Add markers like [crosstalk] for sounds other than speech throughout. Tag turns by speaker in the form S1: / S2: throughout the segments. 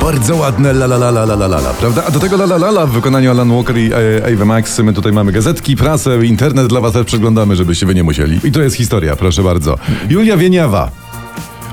S1: Bardzo ładne la la la la la la la, prawda? A do tego la la la la w wykonaniu Alan Walker i e, Ava Max my tutaj mamy gazetki, prasę, internet dla was też przeglądamy, żebyście wy nie musieli. I to jest historia, proszę bardzo. Julia Wieniawa.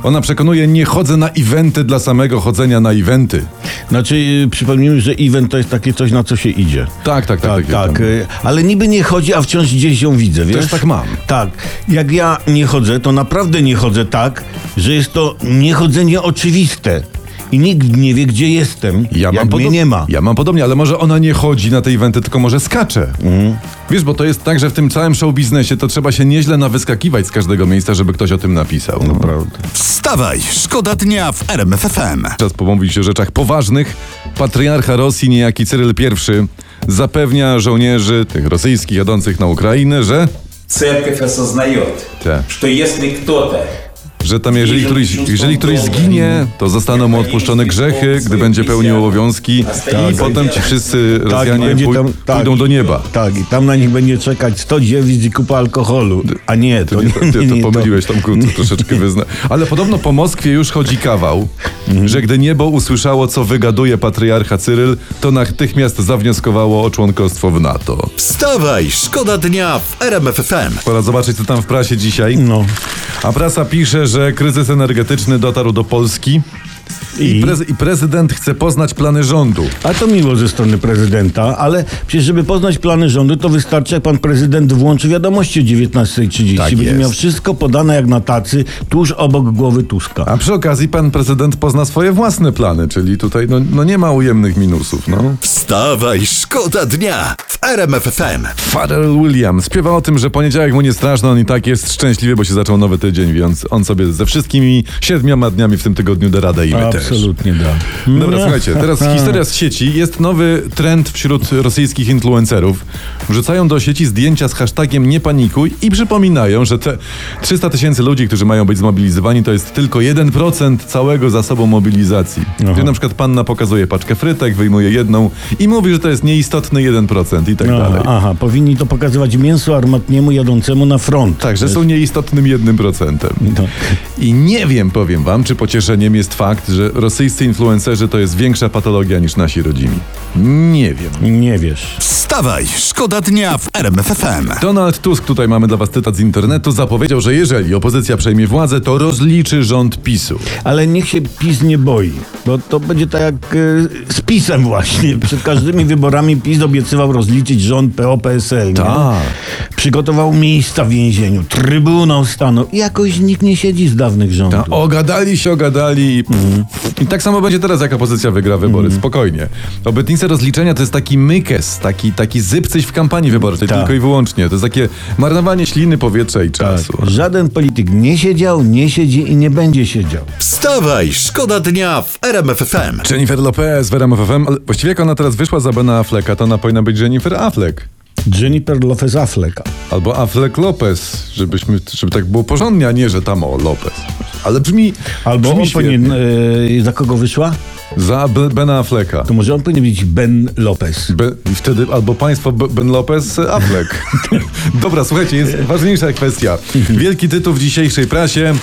S1: Ona przekonuje, nie chodzę na eventy dla samego chodzenia na eventy.
S2: Znaczy, y, przypomnijmy, że event to jest takie coś, na co się idzie.
S1: Tak, tak, tak.
S2: Tak, tak.
S1: tam.
S2: y, Ale niby nie chodzi, a wciąż gdzieś ją widzę, wiesz?
S1: tak mam.
S2: Tak. Jak ja nie chodzę, to naprawdę nie chodzę tak, że jest to niechodzenie oczywiste I nikt nie wie, gdzie jestem,
S1: Ja
S2: jak
S1: mam,
S2: mnie
S1: podob-
S2: nie ma.
S1: ja mam podobnie, ale może ona nie chodzi na te eventy, tylko może skacze.
S2: Mhm.
S1: Wiesz, bo to jest tak, że w tym całym show biznesie to trzeba się nieźle nawyskakiwać z każdego miejsca, żeby ktoś o tym napisał. No.
S2: Prawda.
S3: Wstawaj, szkoda dnia w RMF FM.
S1: Czas pomówić o rzeczach poważnych. Patriarcha Rosji, niejaki Cyryl I, zapewnia żołnierzy tych rosyjskich jadących na Ukrainę, że,
S4: Церковь осознает,
S1: Так.
S4: что если кто-то
S1: że tam jeżeli któryś, jeżeli któryś zginie, to zostaną mu odpuszczone grzechy, gdy będzie pełnił obowiązki i potem ci wszyscy Rosjanie
S2: Tak,
S1: pój-
S2: tam- tak.
S1: pójdą do nieba.
S2: Tak, i tam na nich będzie czekać 100 dziewic i kupa alkoholu. A nie, to nie,
S1: nie, to,
S2: nie,
S1: to pomyliłeś tam kurczę, troszeczkę [laughs] wyzna. Ale podobno po Moskwie już chodzi kawał,
S2: Mhm.
S1: że gdy niebo usłyszało, co wygaduje patriarcha Cyryl, to natychmiast zawnioskowało o członkostwo w NATO.
S3: Wstawaj, szkoda dnia w RMF FM.
S1: Pora zobaczyć, co tam w prasie dzisiaj.
S2: No.
S1: A prasa pisze, że kryzys energetyczny dotarł do Polski i,
S2: I?
S1: prez- i prezydent chce poznać plany rządu.
S2: A to miło ze strony prezydenta, ale przecież żeby poznać plany rządu, to wystarczy, jak pan prezydent włączy wiadomości o 19.30.
S1: Tak
S2: Będzie
S1: jest.
S2: miał wszystko podane jak na tacy, tuż obok głowy Tuska.
S1: A przy okazji pan prezydent pozna swoje własne plany, czyli tutaj no, no nie ma ujemnych minusów. No.
S3: Wstawaj, szkoda dnia w RMF FM.
S1: Pharrell Williams śpiewa o tym, że poniedziałek mu nie straszno, on i tak jest szczęśliwy, bo się zaczął nowy tydzień, więc on sobie ze wszystkimi siedmioma dniami w tym tygodniu da radę i my też.
S2: Absolutnie da.
S1: Dobra, słuchajcie, teraz historia z sieci. Jest nowy trend wśród rosyjskich influencerów. Wrzucają do sieci zdjęcia z hashtagiem nie panikuj i przypominają, że te 300 tysięcy ludzi, którzy mają być zmobilizowani, to jest tylko 1% całego zasobu mobilizacji. Gdzie na przykład panna pokazuje paczkę frytek, wyjmuje jedną i mówi, że to jest nieistotny 1% i tak
S2: Aha,
S1: dalej.
S2: aha, powinni to pokazywać mięsu armatniemu jadącemu na front.
S1: Tak, że są nieistotnym 1%.
S2: No.
S1: I nie wiem, powiem wam, czy pocieszeniem jest fakt, że rosyjscy influencerzy to jest większa patologia niż nasi rodzimi. Nie wiem.
S2: Nie wiesz.
S3: Wstawaj, szkoda dnia w RMF FM.
S1: Donald Tusk, tutaj mamy dla was cytat z internetu, zapowiedział, że jeżeli opozycja przejmie władzę, to rozliczy rząd PiSu.
S2: Ale niech się PiS nie boi, bo to będzie tak jak e, z PiSem właśnie. Przed każdymi wyborami PiS obiecywał rozliczyć rząd PO-PSL.
S1: Tak.
S2: Przygotował miejsca w więzieniu, Trybunał Stanu i jakoś nikt nie siedzi z dawnych rządów.
S1: Ta, ogadali się, ogadali i, i tak samo będzie teraz, jak opozycja wygra wybory, spokojnie. Obietnice rozliczenia to jest taki mykes, taki, taki zypcyś w kampanii wyborczej,
S2: Tak.
S1: tylko i wyłącznie. To jest takie marnowanie śliny, powietrza i czasu.
S2: Tak. Żaden polityk nie siedział, nie siedzi i nie będzie siedział.
S3: Wstawaj, szkoda dnia w RMF FM.
S1: Jennifer Lopez w RMF FM, ale właściwie jak ona teraz wyszła za Bena Afflecka, to ona powinna być Jennifer Affleck.
S2: Jennifer Lopez Affleck.
S1: Albo Affleck Lopez, żebyśmy, żeby tak było porządnie, a nie, że tam o Lopez. Ale brzmi
S2: Albo
S1: brzmi
S2: on powinien, e, za kogo wyszła?
S1: Za B- Bena Afflecka.
S2: To może on powinien być Ben Lopez.
S1: Be, wtedy albo państwo B- Ben Lopez Affleck. [laughs] Dobra, słuchajcie, jest ważniejsza kwestia. Wielki tytuł w dzisiejszej prasie.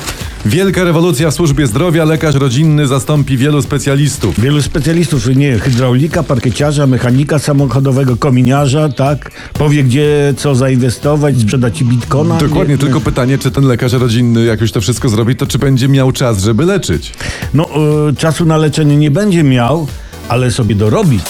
S1: Wielka rewolucja w służbie zdrowia. Lekarz rodzinny zastąpi wielu specjalistów.
S2: Wielu specjalistów, nie, hydraulika, parkieciarza, mechanika samochodowego, kominiarza, tak? Powie, gdzie co zainwestować, sprzedać ci bitkona.
S1: Dokładnie,
S2: Nie,
S1: tylko pytanie, czy ten lekarz rodzinny, jak już to wszystko zrobi, to czy będzie miał czas, żeby leczyć?
S2: No, e, czasu na leczenie nie będzie miał, ale sobie dorobi.